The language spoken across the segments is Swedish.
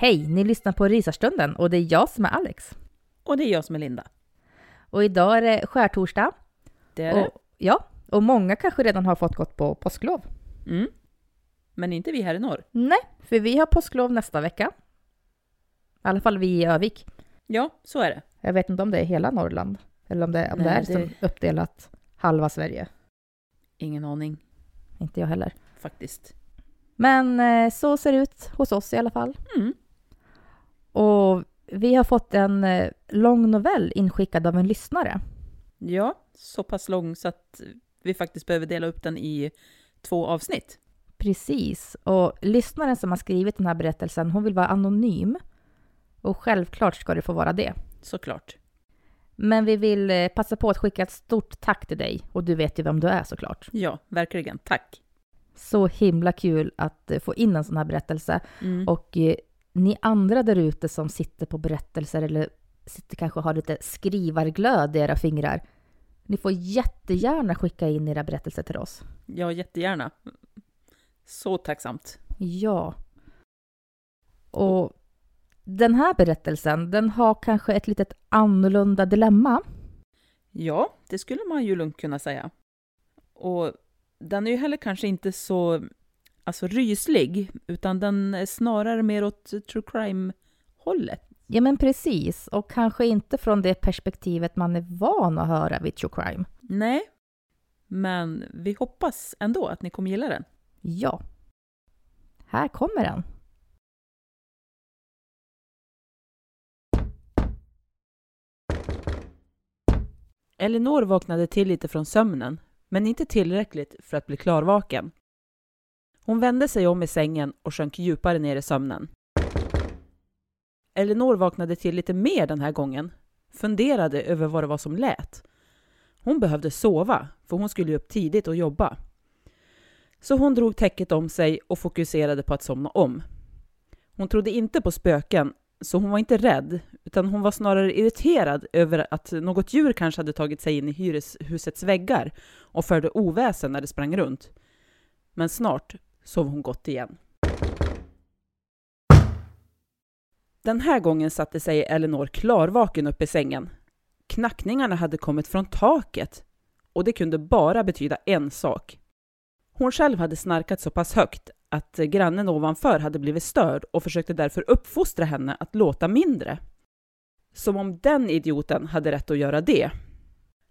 Hej, ni lyssnar på Rysarstunden och det är jag som är Alex. Och det är jag som är Linda. Och idag är det skärtorsdag. Det är det. Och, ja, och många kanske redan har fått gått på påsklov. Mm. Men inte vi här i norr. Nej, för vi har påsklov nästa vecka. I alla fall vi i Övik. Ja, så är det. Jag vet inte om det är hela Norrland. Eller om det, om det Nej, är det- som uppdelat halva Sverige. Ingen aning Inte jag heller. faktiskt. Men eh, så ser det ut hos oss i alla fall. Mm. Och vi har fått en eh, lång novell inskickad av en lyssnare. Ja, så pass lång så att vi faktiskt behöver dela upp den i två avsnitt. Precis. Och lyssnaren som har skrivit den här berättelsen, hon vill vara anonym. Och självklart ska det få vara det. Såklart. Men vi vill eh, passa på att skicka ett stort tack till dig. Och du vet ju vem du är såklart. Ja, verkligen. Tack. Så himla kul att eh, få in en sån här berättelse. Mm. Och ni andra där ute som sitter på berättelser eller sitter kanske har lite skrivarglöd i era fingrar. Ni får jättegärna skicka in era berättelser till oss. Ja, jättegärna. Så tacksamt. Ja. Och den här berättelsen, den har kanske ett litet annorlunda dilemma. Ja, det skulle man ju lugnt kunna säga. Och den är ju heller kanske inte så alltså, ryslig, utan den är snarare mer åt true crime-hållet. Ja, men precis. Och kanske inte från det perspektivet man är van att höra vid true crime. Nej, men vi hoppas ändå att ni kommer gilla den. Ja. Här kommer den. Elinor vaknade till lite från sömnen, men inte tillräckligt för att bli klarvaken. Hon vände sig om i sängen och sjönk djupare ner i sömnen. Elinor vaknade till lite mer den här gången, funderade över vad det var som lät. Hon behövde sova, för hon skulle upp tidigt och jobba. Så hon drog täcket om sig och fokuserade på att somna om. Hon trodde inte på spöken, så hon var inte rädd, utan hon var snarare irriterad över att något djur kanske hade tagit sig in i hyreshusets väggar och förde oväsen när det sprang runt. Men snart sov hon gott igen. Den här gången satte sig Elinor klarvaken upp i sängen. Knackningarna hade kommit från taket och det kunde bara betyda en sak. Hon själv hade snarkat så pass högt att grannen ovanför hade blivit störd och försökte därför uppfostra henne att låta mindre. Som om den idioten hade rätt att göra det.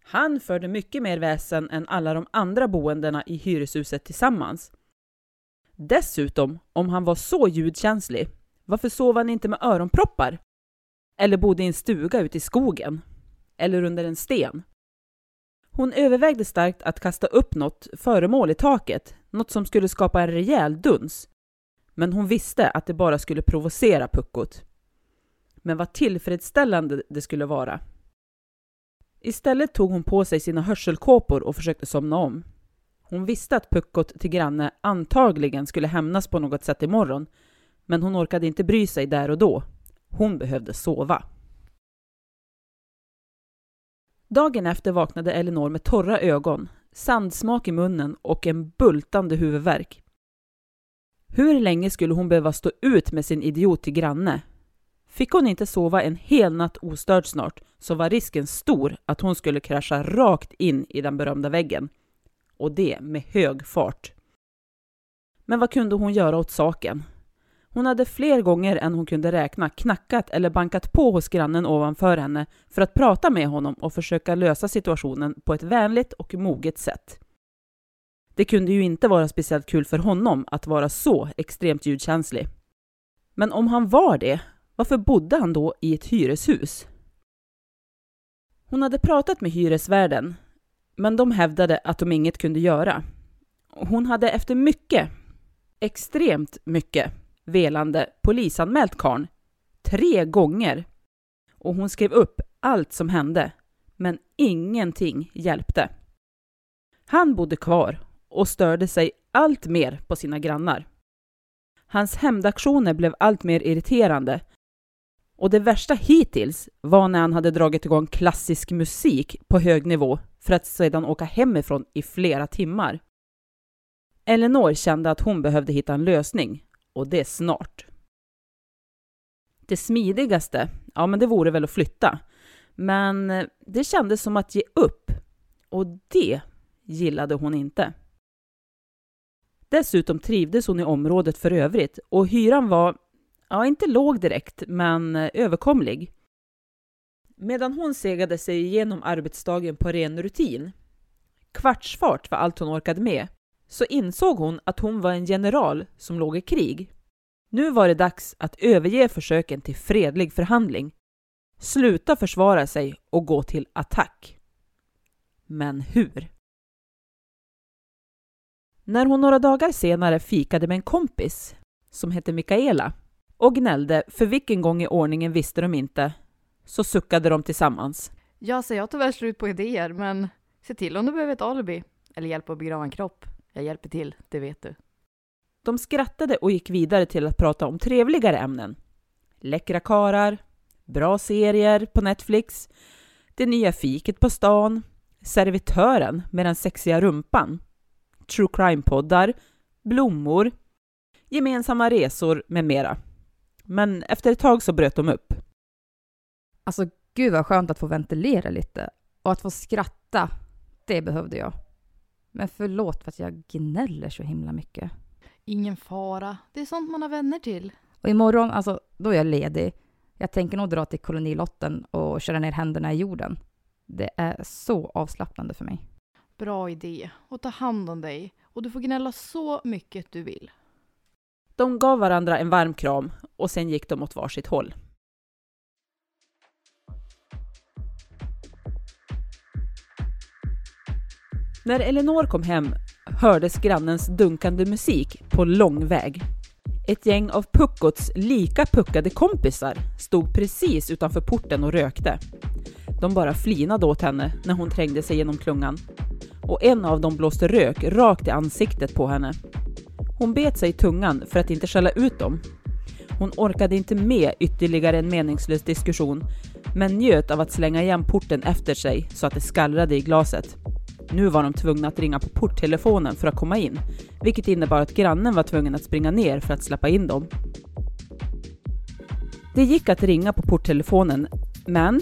Han förde mycket mer väsen än alla de andra boendena i hyreshuset tillsammans. Dessutom, om han var så ljudkänslig, varför sov han inte med öronproppar? Eller bodde i en stuga ute i skogen? Eller under en sten? Hon övervägde starkt att kasta upp något föremål i taket, något som skulle skapa en rejäl duns. Men hon visste att det bara skulle provocera puckot. Men vad tillfredsställande det skulle vara. Istället tog hon på sig sina hörselkåpor och försökte somna om. Hon visste att puckot till granne antagligen skulle hämnas på något sätt imorgon, men hon orkade inte bry sig där och då. Hon behövde sova. Dagen efter vaknade Elinor med torra ögon, sandsmak i munnen och en bultande huvudvärk. Hur länge skulle hon behöva stå ut med sin idiot till granne? Fick hon inte sova en hel natt ostörd snart så var risken stor att hon skulle krascha rakt in i den berömda väggen. Och det med hög fart. Men vad kunde hon göra åt saken? Hon hade fler gånger än hon kunde räkna knackat eller bankat på hos grannen ovanför henne för att prata med honom och försöka lösa situationen på ett vänligt och moget sätt. Det kunde ju inte vara speciellt kul för honom att vara så extremt ljudkänslig. Men om han var det, varför bodde han då i ett hyreshus? Hon hade pratat med hyresvärden, men de hävdade att de inget kunde göra. Hon hade efter mycket, extremt mycket, velande polisanmält karn tre gånger. Och hon skrev upp allt som hände, men ingenting hjälpte. Han bodde kvar och störde sig allt mer på sina grannar. Hans hämndaktioner blev allt mer irriterande och det värsta hittills var när han hade dragit igång klassisk musik på hög nivå för att sedan åka hemifrån i flera timmar. Eleanor kände att hon behövde hitta en lösning och det snart. Det smidigaste, ja men det vore väl att flytta. Men eh, det kändes som att ge upp och det gillade hon inte. Dessutom trivdes hon i området för övrigt och hyran var, ja inte låg direkt, men eh, överkomlig. Medan hon segade sig igenom arbetsdagen på ren rutin, kvartsfart var allt hon orkade med, så insåg hon att hon var en general som låg i krig. Nu var det dags att överge försöken till fredlig förhandling, sluta försvara sig och gå till attack. Men hur? När hon några dagar senare fikade med en kompis som hette Mikaela och gnällde för vilken gång i ordningen visste de inte, så suckade de tillsammans. Ja, så jag tyvärr slut på idéer, men se till om du behöver ett alibi eller hjälp att begrava en kropp. Jag hjälper till, det vet du. De skrattade och gick vidare till att prata om trevligare ämnen. Läckra karar, bra serier på Netflix, det nya fiket på stan, servitören med den sexiga rumpan, true crime-poddar, blommor, gemensamma resor med mera. Men efter ett tag så bröt de upp. Alltså gud vad skönt att få ventilera lite. Och att få skratta, det behövde jag. Men förlåt för att jag gnäller så himla mycket. Ingen fara. Det är sånt man har vänner till. Och imorgon, alltså, då är jag ledig. Jag tänker nog dra till kolonilotten och köra ner händerna i jorden. Det är så avslappnande för mig. Bra idé. Och ta hand om dig. Och du får gnälla så mycket du vill. De gav varandra en varm kram och sen gick de åt varsitt håll. När Elinor kom hem hördes grannens dunkande musik på lång väg. Ett gäng av Puckots lika puckade kompisar stod precis utanför porten och rökte. De bara flinade åt henne när hon trängde sig genom klungan. Och en av dem blåste rök rakt i ansiktet på henne. Hon bet sig i tungan för att inte skälla ut dem. Hon orkade inte med ytterligare en meningslös diskussion, men njöt av att slänga igen porten efter sig så att det skallrade i glaset. Nu var de tvungna att ringa på porttelefonen för att komma in, vilket innebar att grannen var tvungen att springa ner för att släppa in dem. Det gick att ringa på porttelefonen, men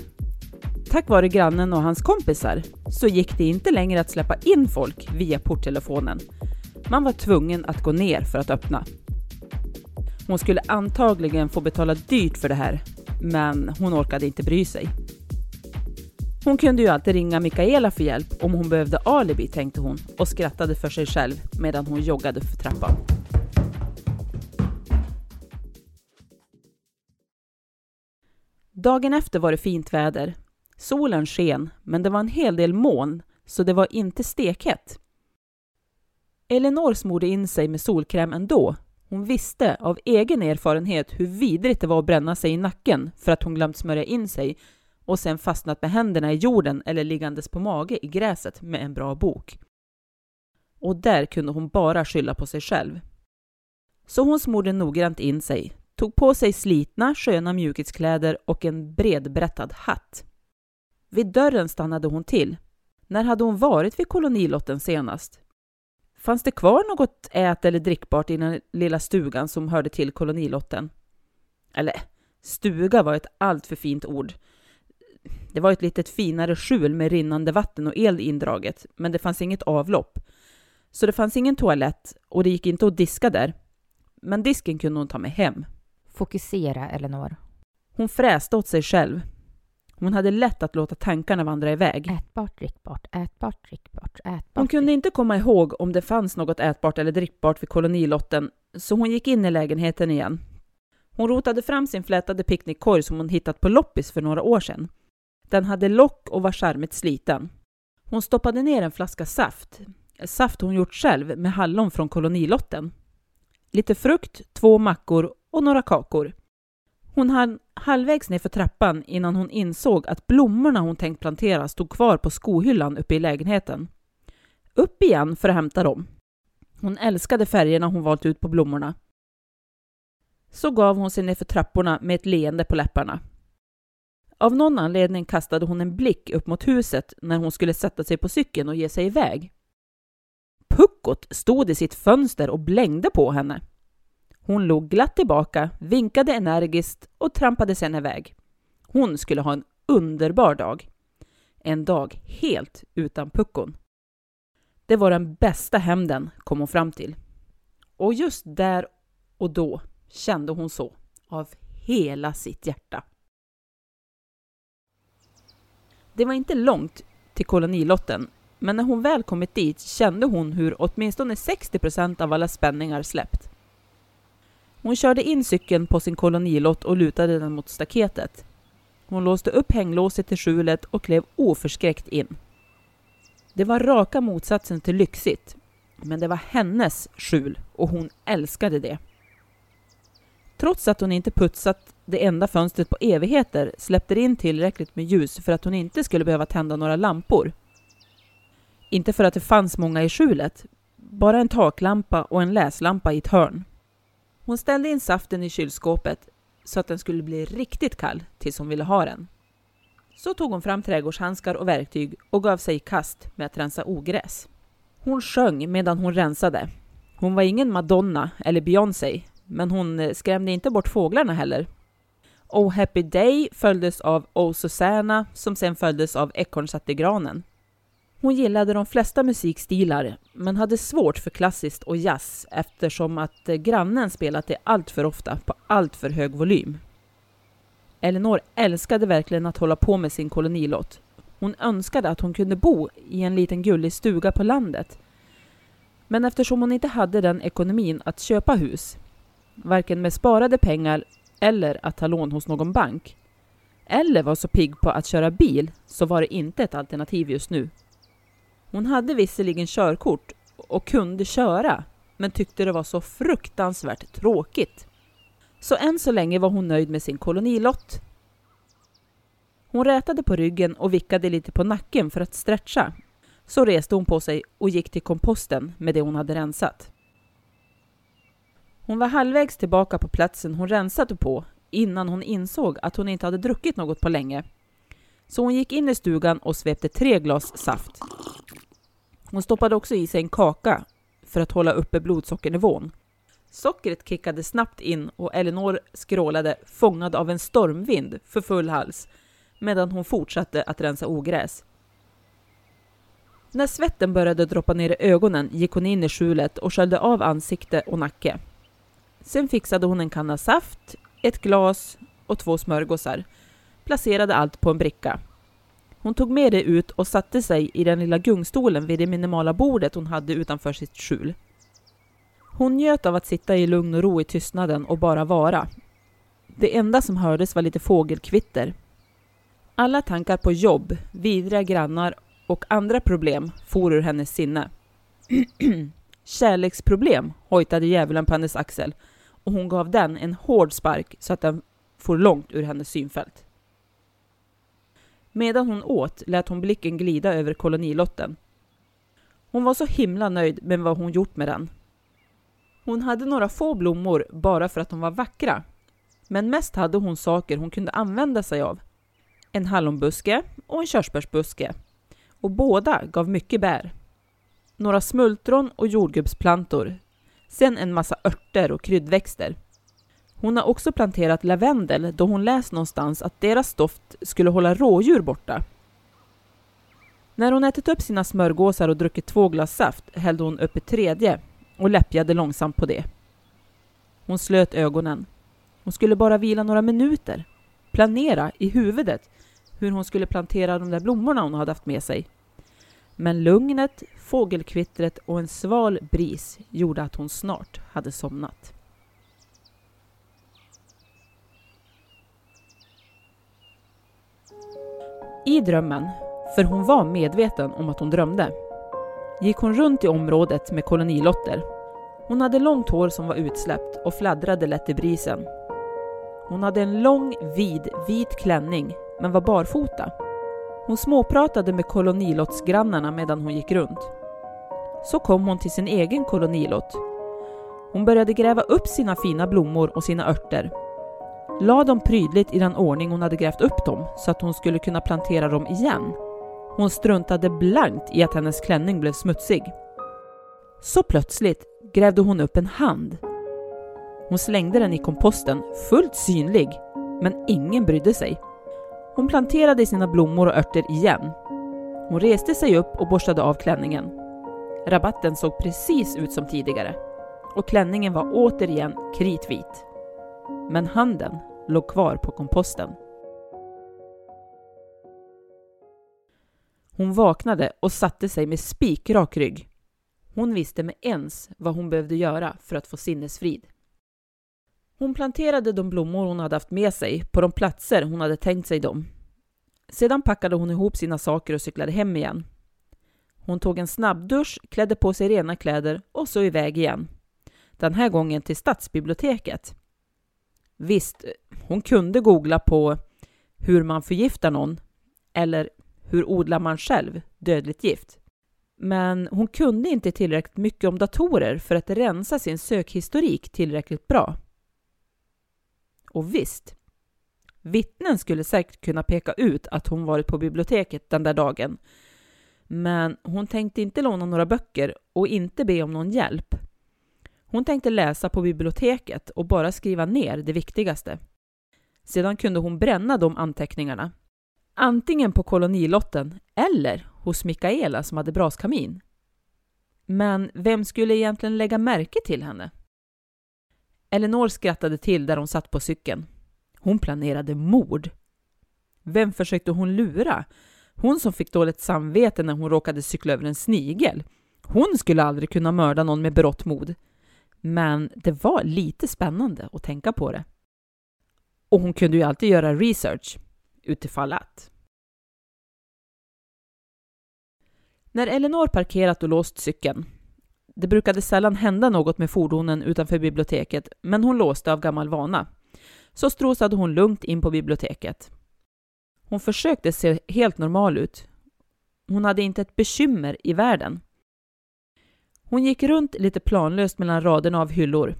tack vare grannen och hans kompisar så gick det inte längre att släppa in folk via porttelefonen. Man var tvungen att gå ner för att öppna. Hon skulle antagligen få betala dyrt för det här, men hon orkade inte bry sig. Hon kunde ju alltid ringa Mikaela för hjälp om hon behövde alibi, tänkte hon och skrattade för sig själv medan hon joggade för trappan. Dagen efter var det fint väder. Solen sken, men det var en hel del moln, så det var inte stekhett. Elinor smorde in sig med solkräm ändå. Hon visste av egen erfarenhet hur vidrigt det var att bränna sig i nacken för att hon glömt smörja in sig och sen fastnat med händerna i jorden eller liggandes på mage i gräset med en bra bok. Och där kunde hon bara skylla på sig själv. Så hon smorde noggrant in sig, tog på sig slitna sköna mjukiskläder och en bredbrättad hatt. Vid dörren stannade hon till. När hade hon varit vid kolonilotten senast? Fanns det kvar något ät eller drickbart i den lilla stugan som hörde till kolonilotten? Eller, stuga var ett alltför fint ord. Det var ett litet finare skjul med rinnande vatten och el indraget, men det fanns inget avlopp. Så det fanns ingen toalett och det gick inte att diska där. Men disken kunde hon ta med hem. Fokusera, Eleanor. Hon fräste åt sig själv. Hon hade lätt att låta tankarna vandra iväg. Ätbart, drickbart, ätbart, drickbart, ätbart. Hon kunde inte komma ihåg om det fanns något ätbart eller drickbart vid kolonilotten, så hon gick in i lägenheten igen. Hon rotade fram sin flätade picknickkorg som hon hittat på loppis för några år sedan. Den hade lock och var charmigt sliten. Hon stoppade ner en flaska saft, saft hon gjort själv med hallon från kolonilotten. Lite frukt, två mackor och några kakor. Hon hann halvvägs ner för trappan innan hon insåg att blommorna hon tänkt plantera stod kvar på skohyllan uppe i lägenheten. Upp igen för att hämta dem. Hon älskade färgerna hon valt ut på blommorna. Så gav hon sig ner för trapporna med ett leende på läpparna. Av någon anledning kastade hon en blick upp mot huset när hon skulle sätta sig på cykeln och ge sig iväg. Puckot stod i sitt fönster och blängde på henne. Hon log glatt tillbaka, vinkade energiskt och trampade sen iväg. Hon skulle ha en underbar dag. En dag helt utan puckon. Det var den bästa hämnden, kom hon fram till. Och just där och då kände hon så, av hela sitt hjärta. Det var inte långt till kolonilotten, men när hon väl kommit dit kände hon hur åtminstone 60 procent av alla spänningar släppt. Hon körde in cykeln på sin kolonilott och lutade den mot staketet. Hon låste upp hänglåset till skjulet och klev oförskräckt in. Det var raka motsatsen till lyxigt, men det var hennes skjul och hon älskade det. Trots att hon inte putsat det enda fönstret på evigheter släppte det in tillräckligt med ljus för att hon inte skulle behöva tända några lampor. Inte för att det fanns många i skjulet, bara en taklampa och en läslampa i ett hörn. Hon ställde in saften i kylskåpet så att den skulle bli riktigt kall tills hon ville ha den. Så tog hon fram trädgårdshandskar och verktyg och gav sig i kast med att rensa ogräs. Hon sjöng medan hon rensade. Hon var ingen Madonna eller Beyoncé, men hon eh, skrämde inte bort fåglarna heller. Oh Happy Day följdes av Oh Susanna som sen följdes av Ekorrn satt i granen. Hon gillade de flesta musikstilar, men hade svårt för klassiskt och jazz eftersom att eh, grannen spelat det allt för ofta på allt för hög volym. Elinor älskade verkligen att hålla på med sin kolonilott. Hon önskade att hon kunde bo i en liten gullig stuga på landet. Men eftersom hon inte hade den ekonomin att köpa hus, varken med sparade pengar eller att ta lån hos någon bank, eller var så pigg på att köra bil, så var det inte ett alternativ just nu. Hon hade visserligen körkort och kunde köra, men tyckte det var så fruktansvärt tråkigt. Så än så länge var hon nöjd med sin kolonilott. Hon rätade på ryggen och vickade lite på nacken för att stretcha. Så reste hon på sig och gick till komposten med det hon hade rensat. Hon var halvvägs tillbaka på platsen hon rensade på innan hon insåg att hon inte hade druckit något på länge. Så hon gick in i stugan och svepte tre glas saft. Hon stoppade också i sig en kaka för att hålla uppe blodsockernivån. Sockret kickade snabbt in och Elinor skrålade fångad av en stormvind för full hals medan hon fortsatte att rensa ogräs. När svetten började droppa ner i ögonen gick hon in i skjulet och sköljde av ansikte och nacke. Sen fixade hon en kanna saft, ett glas och två smörgåsar. Placerade allt på en bricka. Hon tog med det ut och satte sig i den lilla gungstolen vid det minimala bordet hon hade utanför sitt skjul. Hon njöt av att sitta i lugn och ro i tystnaden och bara vara. Det enda som hördes var lite fågelkvitter. Alla tankar på jobb, vidriga grannar och andra problem for ur hennes sinne. Kärleksproblem, hojtade djävulen på hennes axel och hon gav den en hård spark så att den for långt ur hennes synfält. Medan hon åt lät hon blicken glida över kolonilotten. Hon var så himla nöjd med vad hon gjort med den. Hon hade några få blommor bara för att de var vackra. Men mest hade hon saker hon kunde använda sig av. En hallonbuske och en körsbärsbuske. Och båda gav mycket bär. Några smultron och jordgubbsplantor. Sen en massa örter och kryddväxter. Hon har också planterat lavendel då hon läst någonstans att deras doft skulle hålla rådjur borta. När hon ätit upp sina smörgåsar och druckit två glas saft hällde hon upp ett tredje och läppjade långsamt på det. Hon slöt ögonen. Hon skulle bara vila några minuter. Planera i huvudet hur hon skulle plantera de där blommorna hon hade haft med sig. Men lugnet, fågelkvittret och en sval bris gjorde att hon snart hade somnat. I drömmen, för hon var medveten om att hon drömde, gick hon runt i området med kolonilotter. Hon hade långt hår som var utsläppt och fladdrade lätt i brisen. Hon hade en lång, vid, vit klänning men var barfota. Hon småpratade med kolonilottsgrannarna medan hon gick runt. Så kom hon till sin egen kolonilott. Hon började gräva upp sina fina blommor och sina örter. La dem prydligt i den ordning hon hade grävt upp dem så att hon skulle kunna plantera dem igen. Hon struntade blankt i att hennes klänning blev smutsig. Så plötsligt grävde hon upp en hand. Hon slängde den i komposten, fullt synlig, men ingen brydde sig. Hon planterade sina blommor och örter igen. Hon reste sig upp och borstade av klänningen. Rabatten såg precis ut som tidigare och klänningen var återigen kritvit. Men handen låg kvar på komposten. Hon vaknade och satte sig med spikrak rygg. Hon visste med ens vad hon behövde göra för att få sinnesfrid. Hon planterade de blommor hon hade haft med sig på de platser hon hade tänkt sig dem. Sedan packade hon ihop sina saker och cyklade hem igen. Hon tog en snabbdusch, klädde på sig rena kläder och så iväg igen. Den här gången till stadsbiblioteket. Visst, hon kunde googla på hur man förgiftar någon eller hur odlar man själv dödligt gift. Men hon kunde inte tillräckligt mycket om datorer för att rensa sin sökhistorik tillräckligt bra. Och visst, vittnen skulle säkert kunna peka ut att hon varit på biblioteket den där dagen. Men hon tänkte inte låna några böcker och inte be om någon hjälp. Hon tänkte läsa på biblioteket och bara skriva ner det viktigaste. Sedan kunde hon bränna de anteckningarna. Antingen på kolonilotten eller hos Mikaela som hade braskamin. Men vem skulle egentligen lägga märke till henne? Elinor skrattade till där hon satt på cykeln. Hon planerade mord. Vem försökte hon lura? Hon som fick dåligt samvete när hon råkade cykla över en snigel. Hon skulle aldrig kunna mörda någon med berått mod. Men det var lite spännande att tänka på det. Och hon kunde ju alltid göra research, utifall att. När Elinor parkerat och låst cykeln det brukade sällan hända något med fordonen utanför biblioteket, men hon låste av gammal vana. Så strosade hon lugnt in på biblioteket. Hon försökte se helt normal ut. Hon hade inte ett bekymmer i världen. Hon gick runt lite planlöst mellan raderna av hyllor.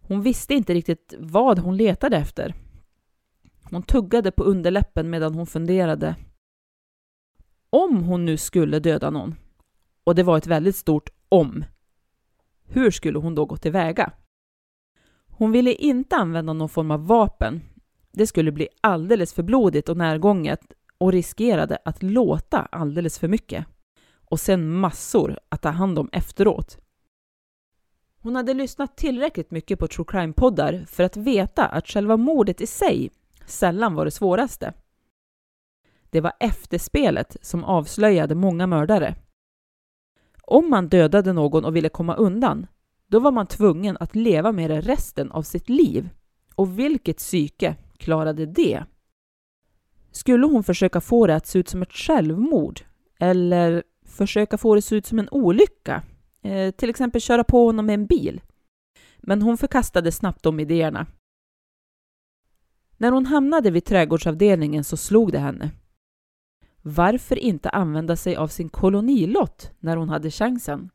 Hon visste inte riktigt vad hon letade efter. Hon tuggade på underläppen medan hon funderade. Om hon nu skulle döda någon, och det var ett väldigt stort om, hur skulle hon då gå tillväga? Hon ville inte använda någon form av vapen. Det skulle bli alldeles för blodigt och närgånget och riskerade att låta alldeles för mycket och sen massor att ta hand om efteråt. Hon hade lyssnat tillräckligt mycket på true crime-poddar för att veta att själva mordet i sig sällan var det svåraste. Det var efterspelet som avslöjade många mördare. Om man dödade någon och ville komma undan, då var man tvungen att leva med det resten av sitt liv. Och vilket psyke klarade det? Skulle hon försöka få det att se ut som ett självmord? Eller försöka få det att se ut som en olycka? Eh, till exempel köra på honom med en bil? Men hon förkastade snabbt de idéerna. När hon hamnade vid trädgårdsavdelningen så slog det henne. Varför inte använda sig av sin kolonilott när hon hade chansen?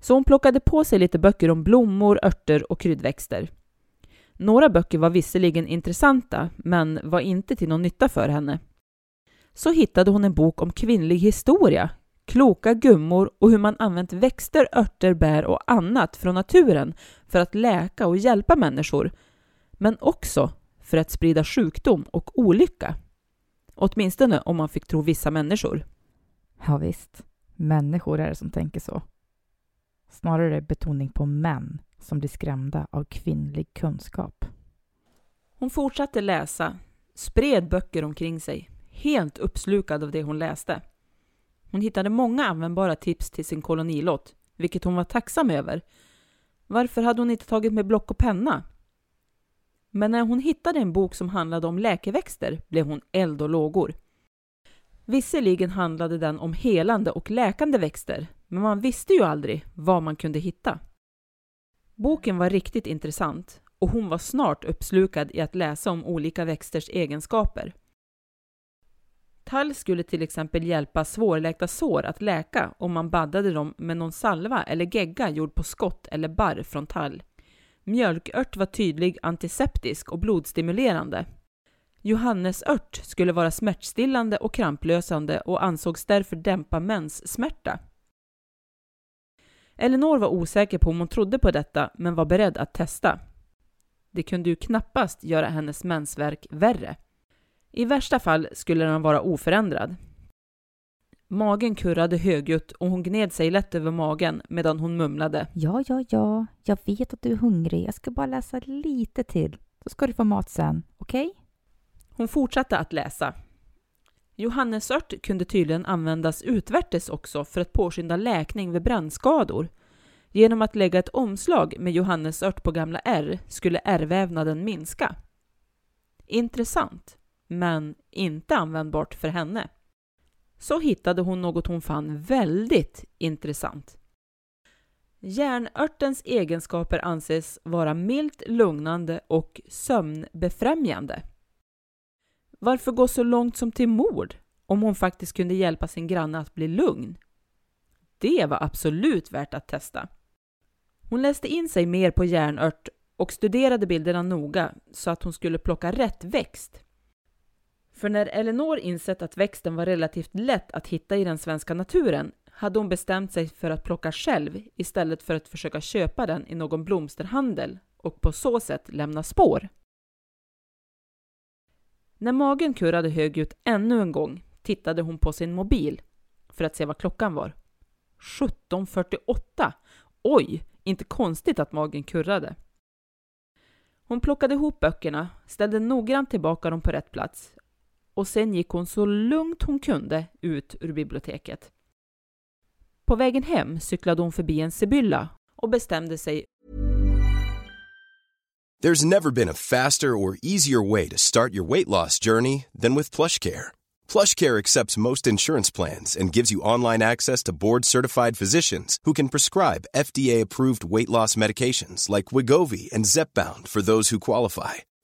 Så hon plockade på sig lite böcker om blommor, örter och kryddväxter. Några böcker var visserligen intressanta, men var inte till någon nytta för henne. Så hittade hon en bok om kvinnlig historia, kloka gummor och hur man använt växter, örter, bär och annat från naturen för att läka och hjälpa människor, men också för att sprida sjukdom och olycka. Åtminstone om man fick tro vissa människor. Ja, visst. Människor är det som tänker så. Snarare betoning på män som blir skrämda av kvinnlig kunskap. Hon fortsatte läsa, spred böcker omkring sig, helt uppslukad av det hon läste. Hon hittade många användbara tips till sin kolonilott, vilket hon var tacksam över. Varför hade hon inte tagit med block och penna? Men när hon hittade en bok som handlade om läkeväxter blev hon eld och lågor. Visserligen handlade den om helande och läkande växter, men man visste ju aldrig vad man kunde hitta. Boken var riktigt intressant och hon var snart uppslukad i att läsa om olika växters egenskaper. Tall skulle till exempel hjälpa svårläkta sår att läka om man baddade dem med någon salva eller gegga gjord på skott eller barr från tall. Mjölkört var tydlig antiseptisk och blodstimulerande. Johannesört skulle vara smärtstillande och kramplösande och ansågs därför dämpa menssmärta. Elinor var osäker på om hon trodde på detta, men var beredd att testa. Det kunde ju knappast göra hennes mensvärk värre. I värsta fall skulle den vara oförändrad. Magen kurrade högljutt och hon gned sig lätt över magen medan hon mumlade. Ja, ja, ja, jag vet att du är hungrig. Jag ska bara läsa lite till. Så ska du få mat sen, okej? Okay? Hon fortsatte att läsa. Johannesört kunde tydligen användas utvärtes också för att påskynda läkning vid brännskador. Genom att lägga ett omslag med johannesört på gamla R skulle ärrvävnaden minska. Intressant, men inte användbart för henne. Så hittade hon något hon fann väldigt intressant. Järnörtens egenskaper anses vara milt lugnande och sömnbefrämjande. Varför gå så långt som till mord om hon faktiskt kunde hjälpa sin granne att bli lugn? Det var absolut värt att testa. Hon läste in sig mer på järnört och studerade bilderna noga så att hon skulle plocka rätt växt. För när Eleanor insett att växten var relativt lätt att hitta i den svenska naturen hade hon bestämt sig för att plocka själv istället för att försöka köpa den i någon blomsterhandel och på så sätt lämna spår. När magen kurrade högljutt ännu en gång tittade hon på sin mobil för att se vad klockan var. 17.48! Oj, inte konstigt att magen kurrade. Hon plockade ihop böckerna, ställde noggrant tillbaka dem på rätt plats och sen gick hon så lugnt hon kunde ut ur biblioteket. På vägen hem cyklade hon förbi en Sibylla och bestämde sig There's never been a faster or easier way to start your weight loss journey than with PlushCare. PlushCare accepts most insurance plans and gives you online access to board-certified physicians who can prescribe FDA-approved weight loss medications like Wigovi and Zepbound for those who qualify.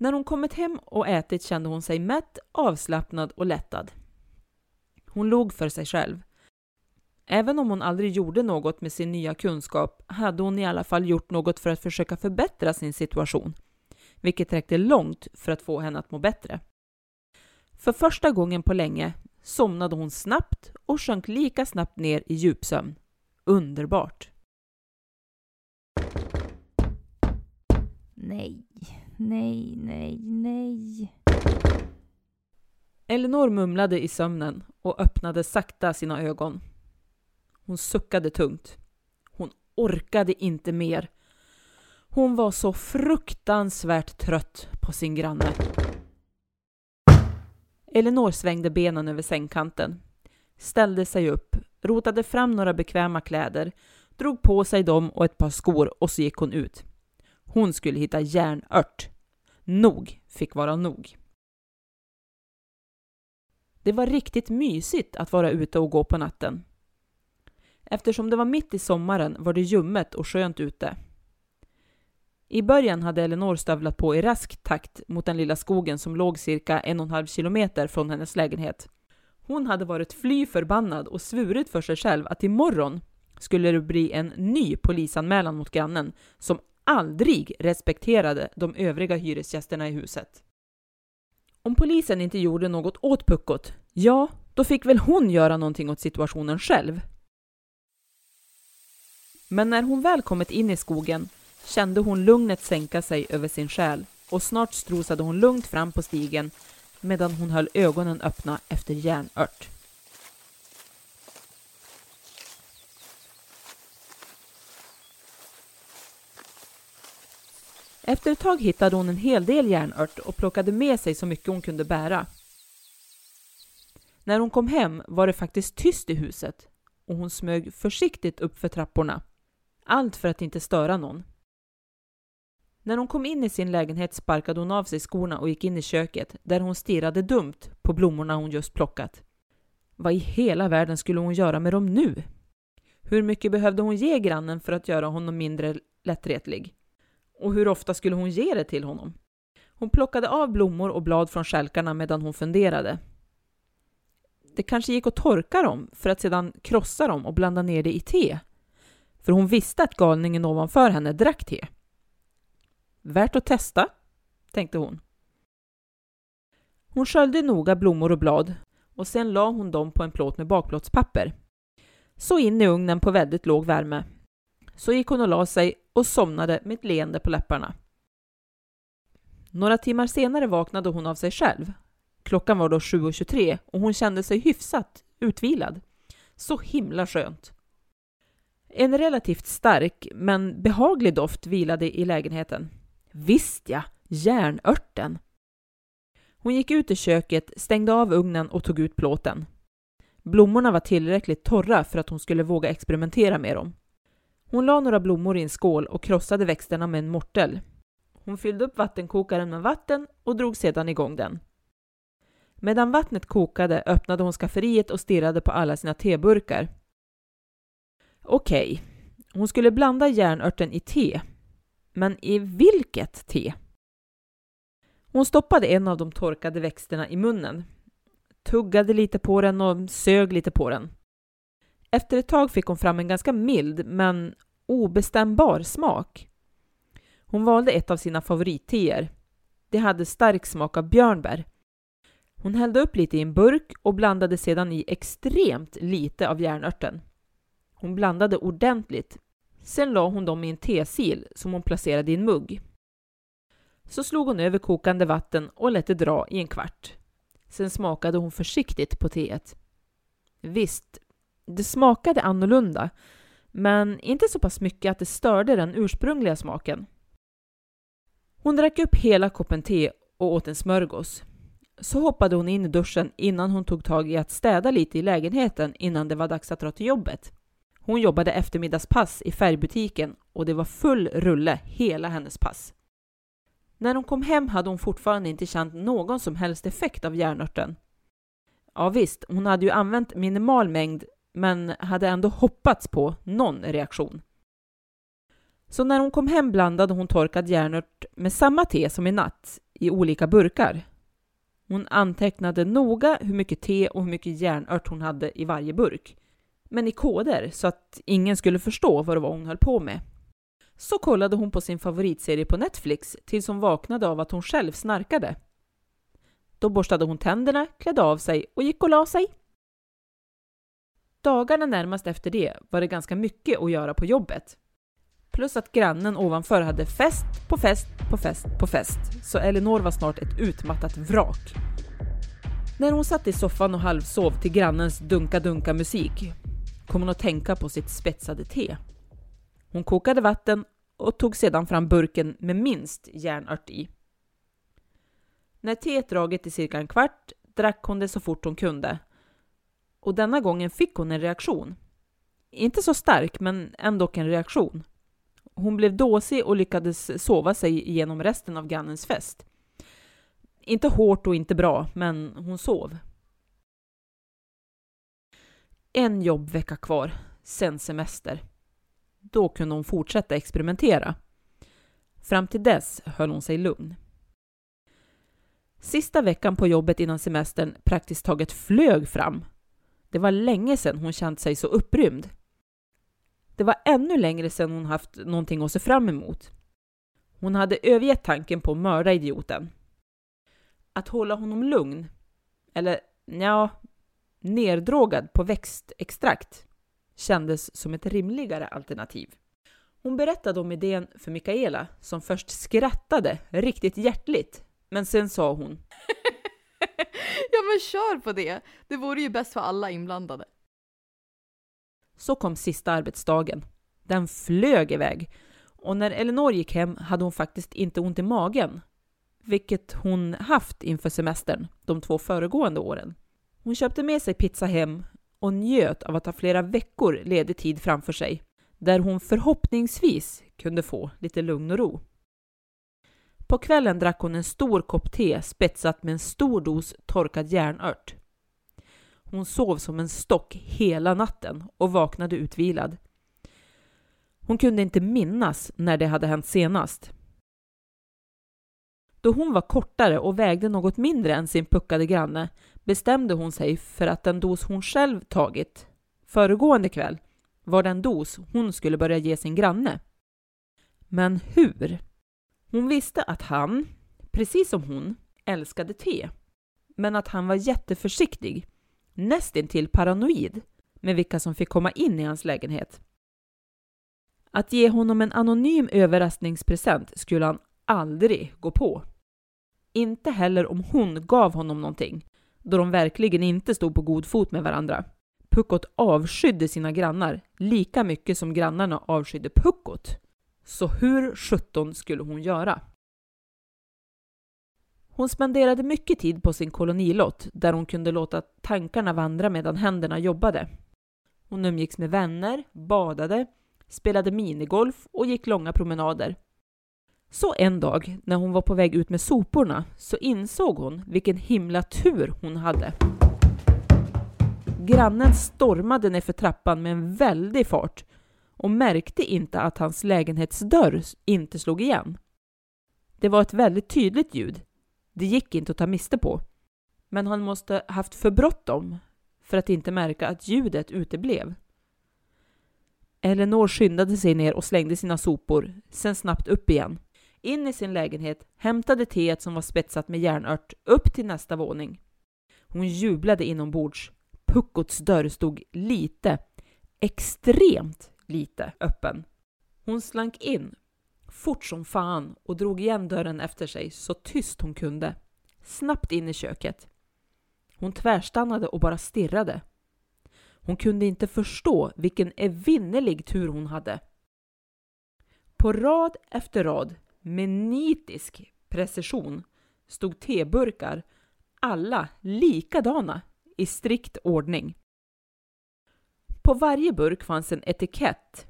När hon kommit hem och ätit kände hon sig mätt, avslappnad och lättad. Hon log för sig själv. Även om hon aldrig gjorde något med sin nya kunskap hade hon i alla fall gjort något för att försöka förbättra sin situation, vilket räckte långt för att få henne att må bättre. För första gången på länge somnade hon snabbt och sjönk lika snabbt ner i djupsömn. Underbart! Nej, nej, nej, nej. Elinor mumlade i sömnen och öppnade sakta sina ögon. Hon suckade tungt. Hon orkade inte mer. Hon var så fruktansvärt trött på sin granne. Elinor svängde benen över sängkanten, ställde sig upp, rotade fram några bekväma kläder, drog på sig dem och ett par skor och så gick hon ut. Hon skulle hitta järnört. Nog fick vara nog. Det var riktigt mysigt att vara ute och gå på natten. Eftersom det var mitt i sommaren var det ljummet och skönt ute. I början hade Elinor stövlat på i rask takt mot den lilla skogen som låg cirka en och en halv kilometer från hennes lägenhet. Hon hade varit fly förbannad och svurit för sig själv att imorgon skulle det bli en ny polisanmälan mot grannen som aldrig respekterade de övriga hyresgästerna i huset. Om polisen inte gjorde något åt puckot, ja, då fick väl hon göra någonting åt situationen själv. Men när hon väl kommit in i skogen kände hon lugnet sänka sig över sin själ och snart strosade hon lugnt fram på stigen medan hon höll ögonen öppna efter järnört. Efter ett tag hittade hon en hel del järnört och plockade med sig så mycket hon kunde bära. När hon kom hem var det faktiskt tyst i huset och hon smög försiktigt upp för trapporna. Allt för att inte störa någon. När hon kom in i sin lägenhet sparkade hon av sig skorna och gick in i köket där hon stirrade dumt på blommorna hon just plockat. Vad i hela världen skulle hon göra med dem nu? Hur mycket behövde hon ge grannen för att göra honom mindre lättretlig? Och hur ofta skulle hon ge det till honom? Hon plockade av blommor och blad från skälkarna medan hon funderade. Det kanske gick att torka dem för att sedan krossa dem och blanda ner det i te. För hon visste att galningen ovanför henne drack te. Värt att testa, tänkte hon. Hon sköljde noga blommor och blad och sen la hon dem på en plåt med bakplåtspapper. Så in i ugnen på väldigt låg värme. Så gick hon och la sig och somnade med ett leende på läpparna. Några timmar senare vaknade hon av sig själv. Klockan var då 7.23 och hon kände sig hyfsat utvilad. Så himla skönt. En relativt stark men behaglig doft vilade i lägenheten. Visst ja, järnörten! Hon gick ut i köket, stängde av ugnen och tog ut plåten. Blommorna var tillräckligt torra för att hon skulle våga experimentera med dem. Hon la några blommor i en skål och krossade växterna med en mortel. Hon fyllde upp vattenkokaren med vatten och drog sedan igång den. Medan vattnet kokade öppnade hon skafferiet och stirrade på alla sina teburkar. Okej, okay. hon skulle blanda järnörten i te. Men i vilket te? Hon stoppade en av de torkade växterna i munnen, tuggade lite på den och sög lite på den. Efter ett tag fick hon fram en ganska mild men obestämbar smak. Hon valde ett av sina favoritteer. Det hade stark smak av björnbär. Hon hällde upp lite i en burk och blandade sedan i extremt lite av järnörten. Hon blandade ordentligt. Sen la hon dem i en tesil som hon placerade i en mugg. Så slog hon över kokande vatten och lät det dra i en kvart. Sen smakade hon försiktigt på teet. Visst, det smakade annorlunda, men inte så pass mycket att det störde den ursprungliga smaken. Hon drack upp hela koppen te och åt en smörgås. så hoppade hon in i duschen innan hon tog tag i att städa lite i lägenheten innan det var dags att dra till jobbet. Hon jobbade eftermiddagspass i färgbutiken och det var full rulle hela hennes pass. När hon kom hem hade hon fortfarande inte känt någon som helst effekt av järnörten. Ja visst, hon hade ju använt minimal mängd men hade ändå hoppats på någon reaktion. Så när hon kom hem blandade hon torkad järnört med samma te som i natt i olika burkar. Hon antecknade noga hur mycket te och hur mycket järnört hon hade i varje burk. Men i koder så att ingen skulle förstå vad det var hon höll på med. Så kollade hon på sin favoritserie på Netflix tills hon vaknade av att hon själv snarkade. Då borstade hon tänderna, klädde av sig och gick och la sig. Dagarna närmast efter det var det ganska mycket att göra på jobbet. Plus att grannen ovanför hade fest på fest på fest på fest, så Elinor var snart ett utmattat vrak. När hon satt i soffan och halvsov till grannens dunka-dunka musik kom hon att tänka på sitt spetsade te. Hon kokade vatten och tog sedan fram burken med minst järnört i. När teet dragit i cirka en kvart drack hon det så fort hon kunde. Och denna gången fick hon en reaktion. Inte så stark, men ändå en reaktion. Hon blev dåsig och lyckades sova sig igenom resten av grannens fest. Inte hårt och inte bra, men hon sov. En jobbvecka kvar, sen semester. Då kunde hon fortsätta experimentera. Fram till dess höll hon sig lugn. Sista veckan på jobbet innan semestern praktiskt taget flög fram. Det var länge sedan hon känt sig så upprymd. Det var ännu längre sedan hon haft någonting att se fram emot. Hon hade övergett tanken på att mörda idioten. Att hålla honom lugn, eller ja, neddrogad på växtextrakt, kändes som ett rimligare alternativ. Hon berättade om idén för Mikaela som först skrattade riktigt hjärtligt, men sen sa hon ja men kör på det! Det vore ju bäst för alla inblandade. Så kom sista arbetsdagen. Den flög iväg och när Elinor gick hem hade hon faktiskt inte ont i magen, vilket hon haft inför semestern de två föregående åren. Hon köpte med sig pizza hem och njöt av att ha flera veckor ledig tid framför sig, där hon förhoppningsvis kunde få lite lugn och ro. På kvällen drack hon en stor kopp te spetsat med en stor dos torkad järnört. Hon sov som en stock hela natten och vaknade utvilad. Hon kunde inte minnas när det hade hänt senast. Då hon var kortare och vägde något mindre än sin puckade granne bestämde hon sig för att den dos hon själv tagit föregående kväll var den dos hon skulle börja ge sin granne. Men hur? Hon visste att han, precis som hon, älskade te. Men att han var jätteförsiktig, nästintill paranoid, med vilka som fick komma in i hans lägenhet. Att ge honom en anonym överraskningspresent skulle han aldrig gå på. Inte heller om hon gav honom någonting, då de verkligen inte stod på god fot med varandra. Puckot avskydde sina grannar lika mycket som grannarna avskydde Puckot. Så hur sjutton skulle hon göra? Hon spenderade mycket tid på sin kolonilott där hon kunde låta tankarna vandra medan händerna jobbade. Hon umgicks med vänner, badade, spelade minigolf och gick långa promenader. Så en dag när hon var på väg ut med soporna så insåg hon vilken himla tur hon hade. Grannen stormade nerför trappan med en väldig fart och märkte inte att hans lägenhetsdörr inte slog igen. Det var ett väldigt tydligt ljud. Det gick inte att ta miste på. Men han måste haft för bråttom för att inte märka att ljudet uteblev. Eleanor skyndade sig ner och slängde sina sopor, sen snabbt upp igen. In i sin lägenhet, hämtade teet som var spetsat med järnört upp till nästa våning. Hon jublade inombords. Puckots dörr stod lite, extremt lite öppen. Hon slank in fort som fan och drog igen dörren efter sig så tyst hon kunde. Snabbt in i köket. Hon tvärstannade och bara stirrade. Hon kunde inte förstå vilken evinnerlig tur hon hade. På rad efter rad, med nitisk precision, stod teburkar, alla likadana i strikt ordning. På varje burk fanns en etikett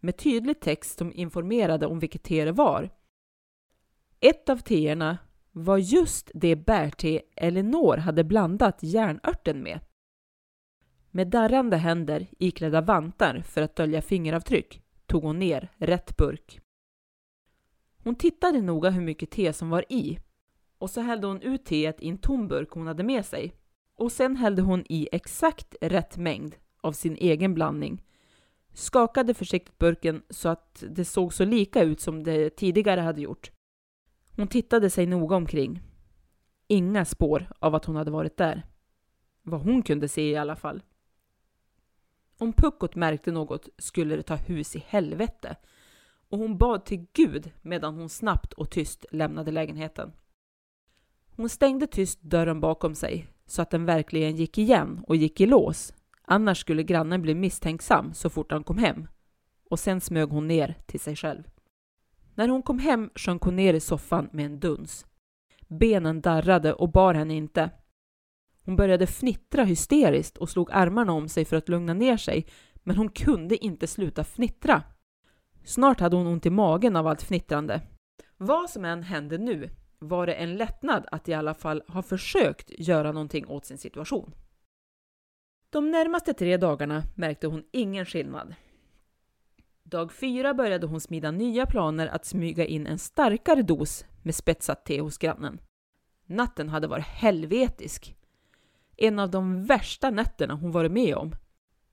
med tydlig text som informerade om vilket te det var. Ett av teerna var just det bärte Elinor hade blandat järnörten med. Med darrande händer iklädda vantar för att dölja fingeravtryck tog hon ner rätt burk. Hon tittade noga hur mycket te som var i och så hällde hon ut teet i en tom burk hon hade med sig. Och sen hällde hon i exakt rätt mängd av sin egen blandning. Skakade försiktigt burken så att det såg så lika ut som det tidigare hade gjort. Hon tittade sig noga omkring. Inga spår av att hon hade varit där. Vad hon kunde se i alla fall. Om Puckot märkte något skulle det ta hus i helvete. Och hon bad till Gud medan hon snabbt och tyst lämnade lägenheten. Hon stängde tyst dörren bakom sig så att den verkligen gick igen och gick i lås. Annars skulle grannen bli misstänksam så fort han kom hem. Och sen smög hon ner till sig själv. När hon kom hem sjönk hon ner i soffan med en duns. Benen darrade och bar henne inte. Hon började fnittra hysteriskt och slog armarna om sig för att lugna ner sig, men hon kunde inte sluta fnittra. Snart hade hon ont i magen av allt fnittrande. Vad som än hände nu var det en lättnad att i alla fall ha försökt göra någonting åt sin situation. De närmaste tre dagarna märkte hon ingen skillnad. Dag fyra började hon smida nya planer att smyga in en starkare dos med spetsat te hos grannen. Natten hade varit helvetisk. En av de värsta nätterna hon varit med om.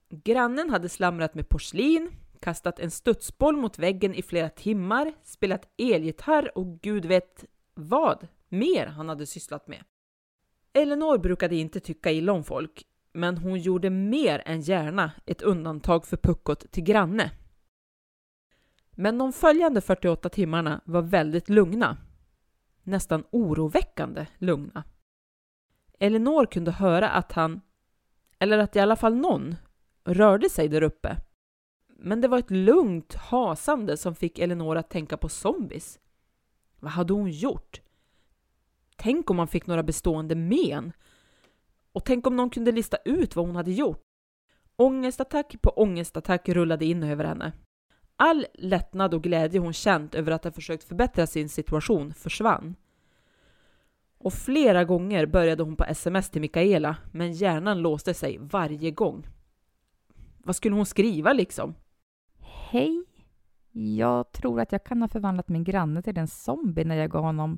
Grannen hade slamrat med porslin, kastat en studsboll mot väggen i flera timmar, spelat elgitarr och gud vet vad mer han hade sysslat med. Elinor brukade inte tycka illa om folk, men hon gjorde mer än gärna ett undantag för Puckot till granne. Men de följande 48 timmarna var väldigt lugna. Nästan oroväckande lugna. Elinor kunde höra att han, eller att i alla fall någon, rörde sig där uppe. Men det var ett lugnt hasande som fick Elinor att tänka på zombies. Vad hade hon gjort? Tänk om man fick några bestående men? Och tänk om någon kunde lista ut vad hon hade gjort? Ångestattack på ångestattack rullade in över henne. All lättnad och glädje hon känt över att ha försökt förbättra sin situation försvann. Och flera gånger började hon på sms till Mikaela, men hjärnan låste sig varje gång. Vad skulle hon skriva liksom? Hej. Jag tror att jag kan ha förvandlat min granne till en zombie när jag gav honom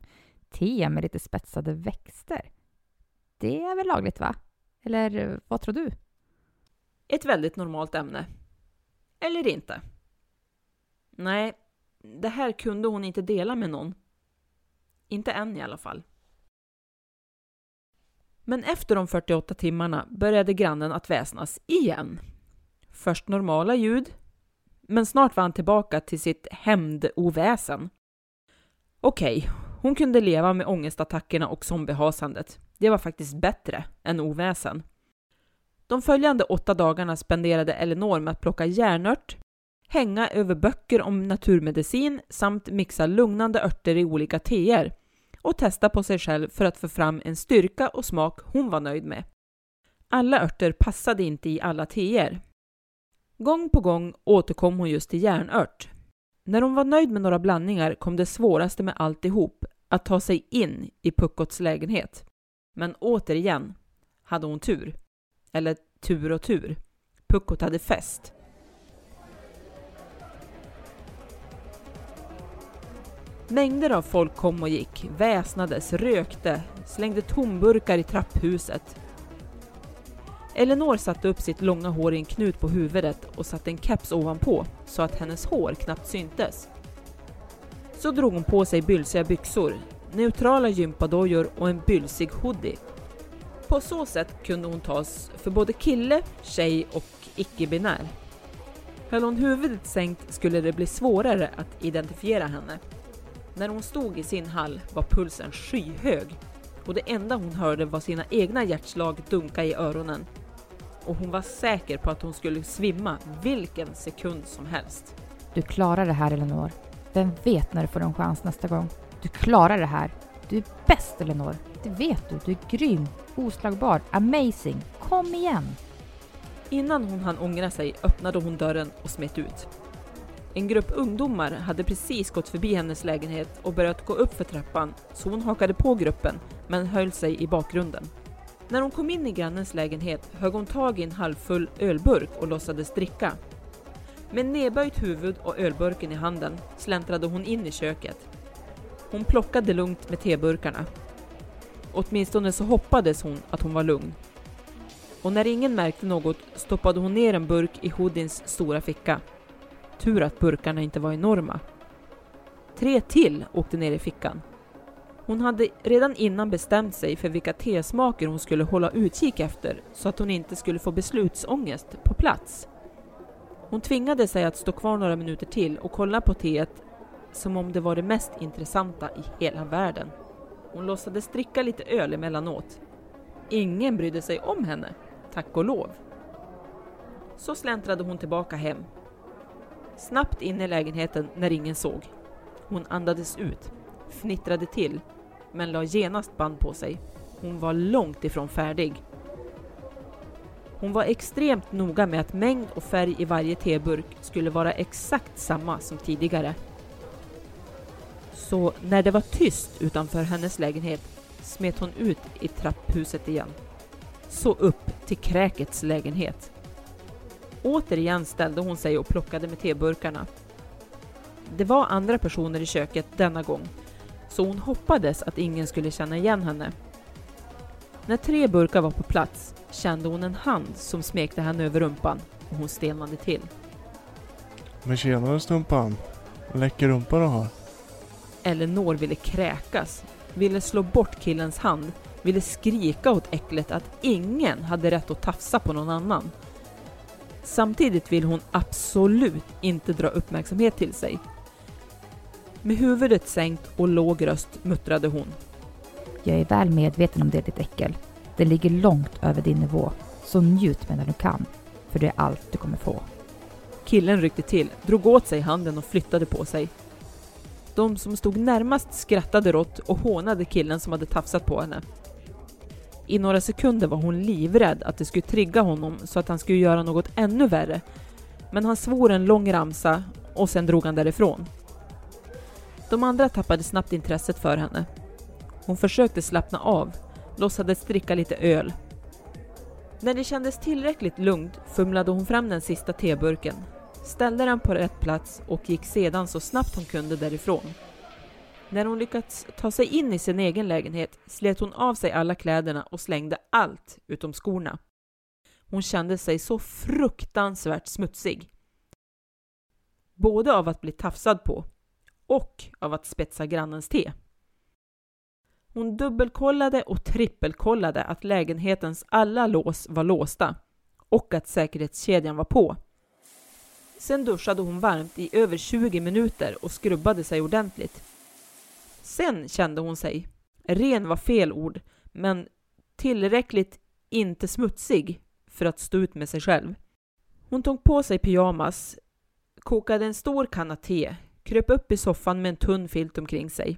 te med lite spetsade växter. Det är väl lagligt, va? Eller eh, vad tror du? Ett väldigt normalt ämne. Eller inte. Nej, det här kunde hon inte dela med någon. Inte än i alla fall. Men efter de 48 timmarna började grannen att väsnas igen. Först normala ljud, men snart var han tillbaka till sitt hämndoväsen. Okej, hon kunde leva med ångestattackerna och zombiehasandet. Det var faktiskt bättre än oväsen. De följande åtta dagarna spenderade Elinor med att plocka järnört, hänga över böcker om naturmedicin samt mixa lugnande örter i olika teer och testa på sig själv för att få fram en styrka och smak hon var nöjd med. Alla örter passade inte i alla teer. Gång på gång återkom hon just till järnört. När hon var nöjd med några blandningar kom det svåraste med alltihop, att ta sig in i Puckots lägenhet. Men återigen hade hon tur. Eller tur och tur. Puckot hade fest. Mängder av folk kom och gick, väsnades, rökte, slängde tomburkar i trapphuset. Elinor satte upp sitt långa hår i en knut på huvudet och satte en keps ovanpå så att hennes hår knappt syntes. Så drog hon på sig bylsiga byxor, neutrala gympadojor och en bylsig hoodie. På så sätt kunde hon tas för både kille, tjej och icke-binär. Höll hon huvudet sänkt skulle det bli svårare att identifiera henne. När hon stod i sin hall var pulsen skyhög och det enda hon hörde var sina egna hjärtslag dunka i öronen. Och hon var säker på att hon skulle svimma vilken sekund som helst. Du klarar det här, Eleanor. Vem vet när du får en chans nästa gång? Du klarar det här. Du är bäst Elinor. Det vet du. Du är grym, oslagbar, amazing. Kom igen! Innan hon hann ångra sig öppnade hon dörren och smet ut. En grupp ungdomar hade precis gått förbi hennes lägenhet och börjat gå upp för trappan så hon hakade på gruppen men höll sig i bakgrunden. När hon kom in i grannens lägenhet högg hon tag i en halvfull ölburk och låtsades dricka. Med nedböjt huvud och ölburken i handen släntrade hon in i köket. Hon plockade lugnt med teburkarna. Åtminstone så hoppades hon att hon var lugn. Och när ingen märkte något stoppade hon ner en burk i Hoodins stora ficka. Tur att burkarna inte var enorma. Tre till åkte ner i fickan. Hon hade redan innan bestämt sig för vilka tesmaker hon skulle hålla utkik efter så att hon inte skulle få beslutsångest på plats. Hon tvingade sig att stå kvar några minuter till och kolla på teet som om det var det mest intressanta i hela världen. Hon låtsades dricka lite öl emellanåt. Ingen brydde sig om henne, tack och lov. Så släntrade hon tillbaka hem. Snabbt in i lägenheten när ingen såg. Hon andades ut, fnittrade till, men la genast band på sig. Hon var långt ifrån färdig. Hon var extremt noga med att mängd och färg i varje teburk skulle vara exakt samma som tidigare. Så när det var tyst utanför hennes lägenhet smet hon ut i trapphuset igen. Så upp till kräkets lägenhet. Återigen ställde hon sig och plockade med teburkarna. Det var andra personer i köket denna gång, så hon hoppades att ingen skulle känna igen henne. När tre burkar var på plats kände hon en hand som smekte henne över rumpan och hon stelnade till. Men tjenare Stumpan. Läcker rumpa du har. Elinor ville kräkas, ville slå bort killens hand, ville skrika åt äcklet att ingen hade rätt att tafsa på någon annan. Samtidigt vill hon absolut inte dra uppmärksamhet till sig. Med huvudet sänkt och låg röst muttrade hon. Jag är väl medveten om det ditt äckel. Det ligger långt över din nivå. Så njut medan du kan. För det är allt du kommer få. Killen ryckte till, drog åt sig handen och flyttade på sig. De som stod närmast skrattade rått och hånade killen som hade tafsat på henne. I några sekunder var hon livrädd att det skulle trigga honom så att han skulle göra något ännu värre. Men han svor en lång ramsa och sen drog han därifrån. De andra tappade snabbt intresset för henne. Hon försökte slappna av, låtsades dricka lite öl. När det kändes tillräckligt lugnt fumlade hon fram den sista teburken, ställde den på rätt plats och gick sedan så snabbt hon kunde därifrån. När hon lyckats ta sig in i sin egen lägenhet slet hon av sig alla kläderna och slängde allt utom skorna. Hon kände sig så fruktansvärt smutsig. Både av att bli tafsad på och av att spetsa grannens te. Hon dubbelkollade och trippelkollade att lägenhetens alla lås var låsta och att säkerhetskedjan var på. Sen duschade hon varmt i över 20 minuter och skrubbade sig ordentligt. Sen kände hon sig, ren var fel ord, men tillräckligt inte smutsig för att stå ut med sig själv. Hon tog på sig pyjamas, kokade en stor kanna te, kröp upp i soffan med en tunn filt omkring sig.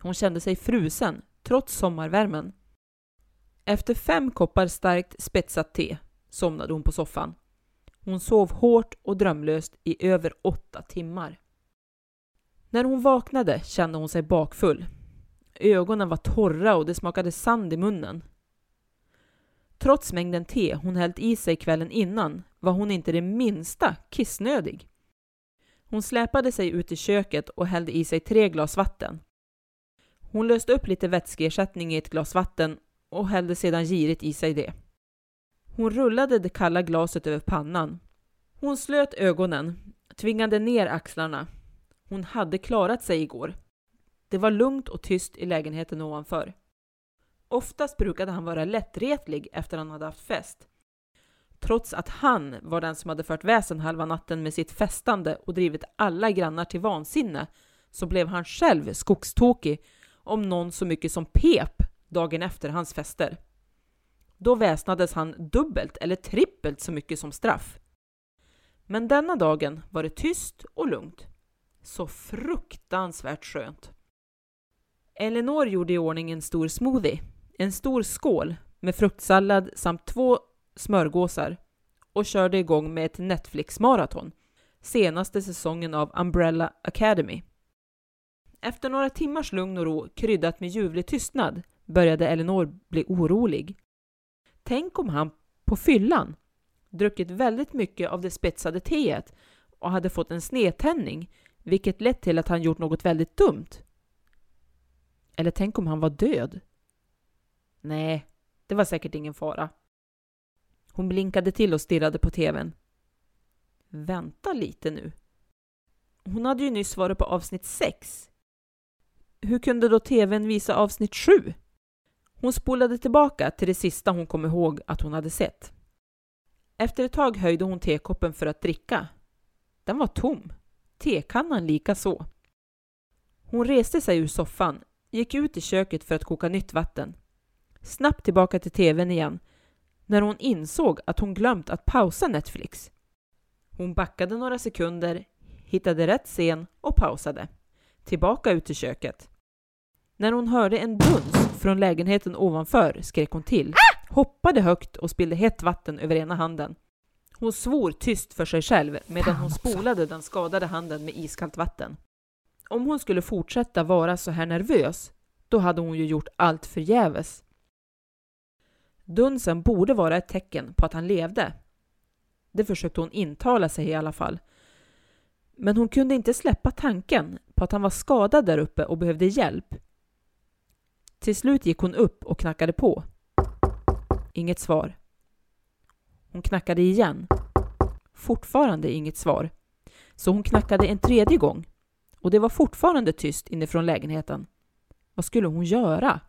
Hon kände sig frusen, trots sommarvärmen. Efter fem koppar starkt spetsat te somnade hon på soffan. Hon sov hårt och drömlöst i över åtta timmar. När hon vaknade kände hon sig bakfull. Ögonen var torra och det smakade sand i munnen. Trots mängden te hon hällt i sig kvällen innan var hon inte det minsta kissnödig. Hon släpade sig ut i köket och hällde i sig tre glas vatten. Hon löste upp lite vätskeersättning i ett glas vatten och hällde sedan girigt i sig det. Hon rullade det kalla glaset över pannan. Hon slöt ögonen, tvingade ner axlarna. Hon hade klarat sig igår. Det var lugnt och tyst i lägenheten ovanför. Oftast brukade han vara lättretlig efter han hade haft fest. Trots att han var den som hade fört väsen halva natten med sitt festande och drivit alla grannar till vansinne så blev han själv skogstokig om någon så mycket som pep dagen efter hans fester. Då väsnades han dubbelt eller trippelt så mycket som straff. Men denna dagen var det tyst och lugnt. Så fruktansvärt skönt. Elinor gjorde i ordning en stor smoothie, en stor skål med fruktsallad samt två smörgåsar och körde igång med ett Netflix-maraton, senaste säsongen av Umbrella Academy. Efter några timmars lugn och ro kryddat med ljuvlig tystnad började Elinor bli orolig. Tänk om han på fyllan druckit väldigt mycket av det spetsade teet och hade fått en snedtändning, vilket lett till att han gjort något väldigt dumt. Eller tänk om han var död? Nej, det var säkert ingen fara. Hon blinkade till och stirrade på tvn. Vänta lite nu. Hon hade ju nyss varit på avsnitt 6. Hur kunde då tvn visa avsnitt 7? Hon spolade tillbaka till det sista hon kom ihåg att hon hade sett. Efter ett tag höjde hon tekoppen för att dricka. Den var tom. Tekannan lika så. Hon reste sig ur soffan, gick ut i köket för att koka nytt vatten. Snabbt tillbaka till tvn igen när hon insåg att hon glömt att pausa Netflix. Hon backade några sekunder, hittade rätt scen och pausade. Tillbaka ut i köket. När hon hörde en duns från lägenheten ovanför skrek hon till, hoppade högt och spillde hett vatten över ena handen. Hon svor tyst för sig själv medan hon spolade den skadade handen med iskallt vatten. Om hon skulle fortsätta vara så här nervös, då hade hon ju gjort allt förgäves. Dunsen borde vara ett tecken på att han levde. Det försökte hon intala sig i alla fall. Men hon kunde inte släppa tanken på att han var skadad där uppe och behövde hjälp. Till slut gick hon upp och knackade på. Inget svar. Hon knackade igen. Fortfarande inget svar. Så hon knackade en tredje gång. Och det var fortfarande tyst inifrån lägenheten. Vad skulle hon göra?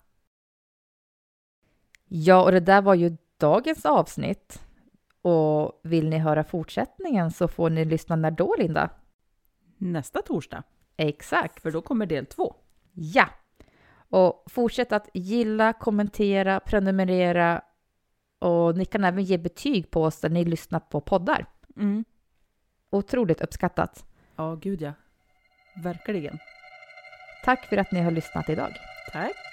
Ja, och det där var ju dagens avsnitt. Och vill ni höra fortsättningen så får ni lyssna när då, Linda? Nästa torsdag. Exakt. För då kommer del två. Ja. Och fortsätt att gilla, kommentera, prenumerera och ni kan även ge betyg på oss där ni lyssnar på poddar. Mm. Otroligt uppskattat. Ja, gud ja. Verkligen. Tack för att ni har lyssnat idag. Tack.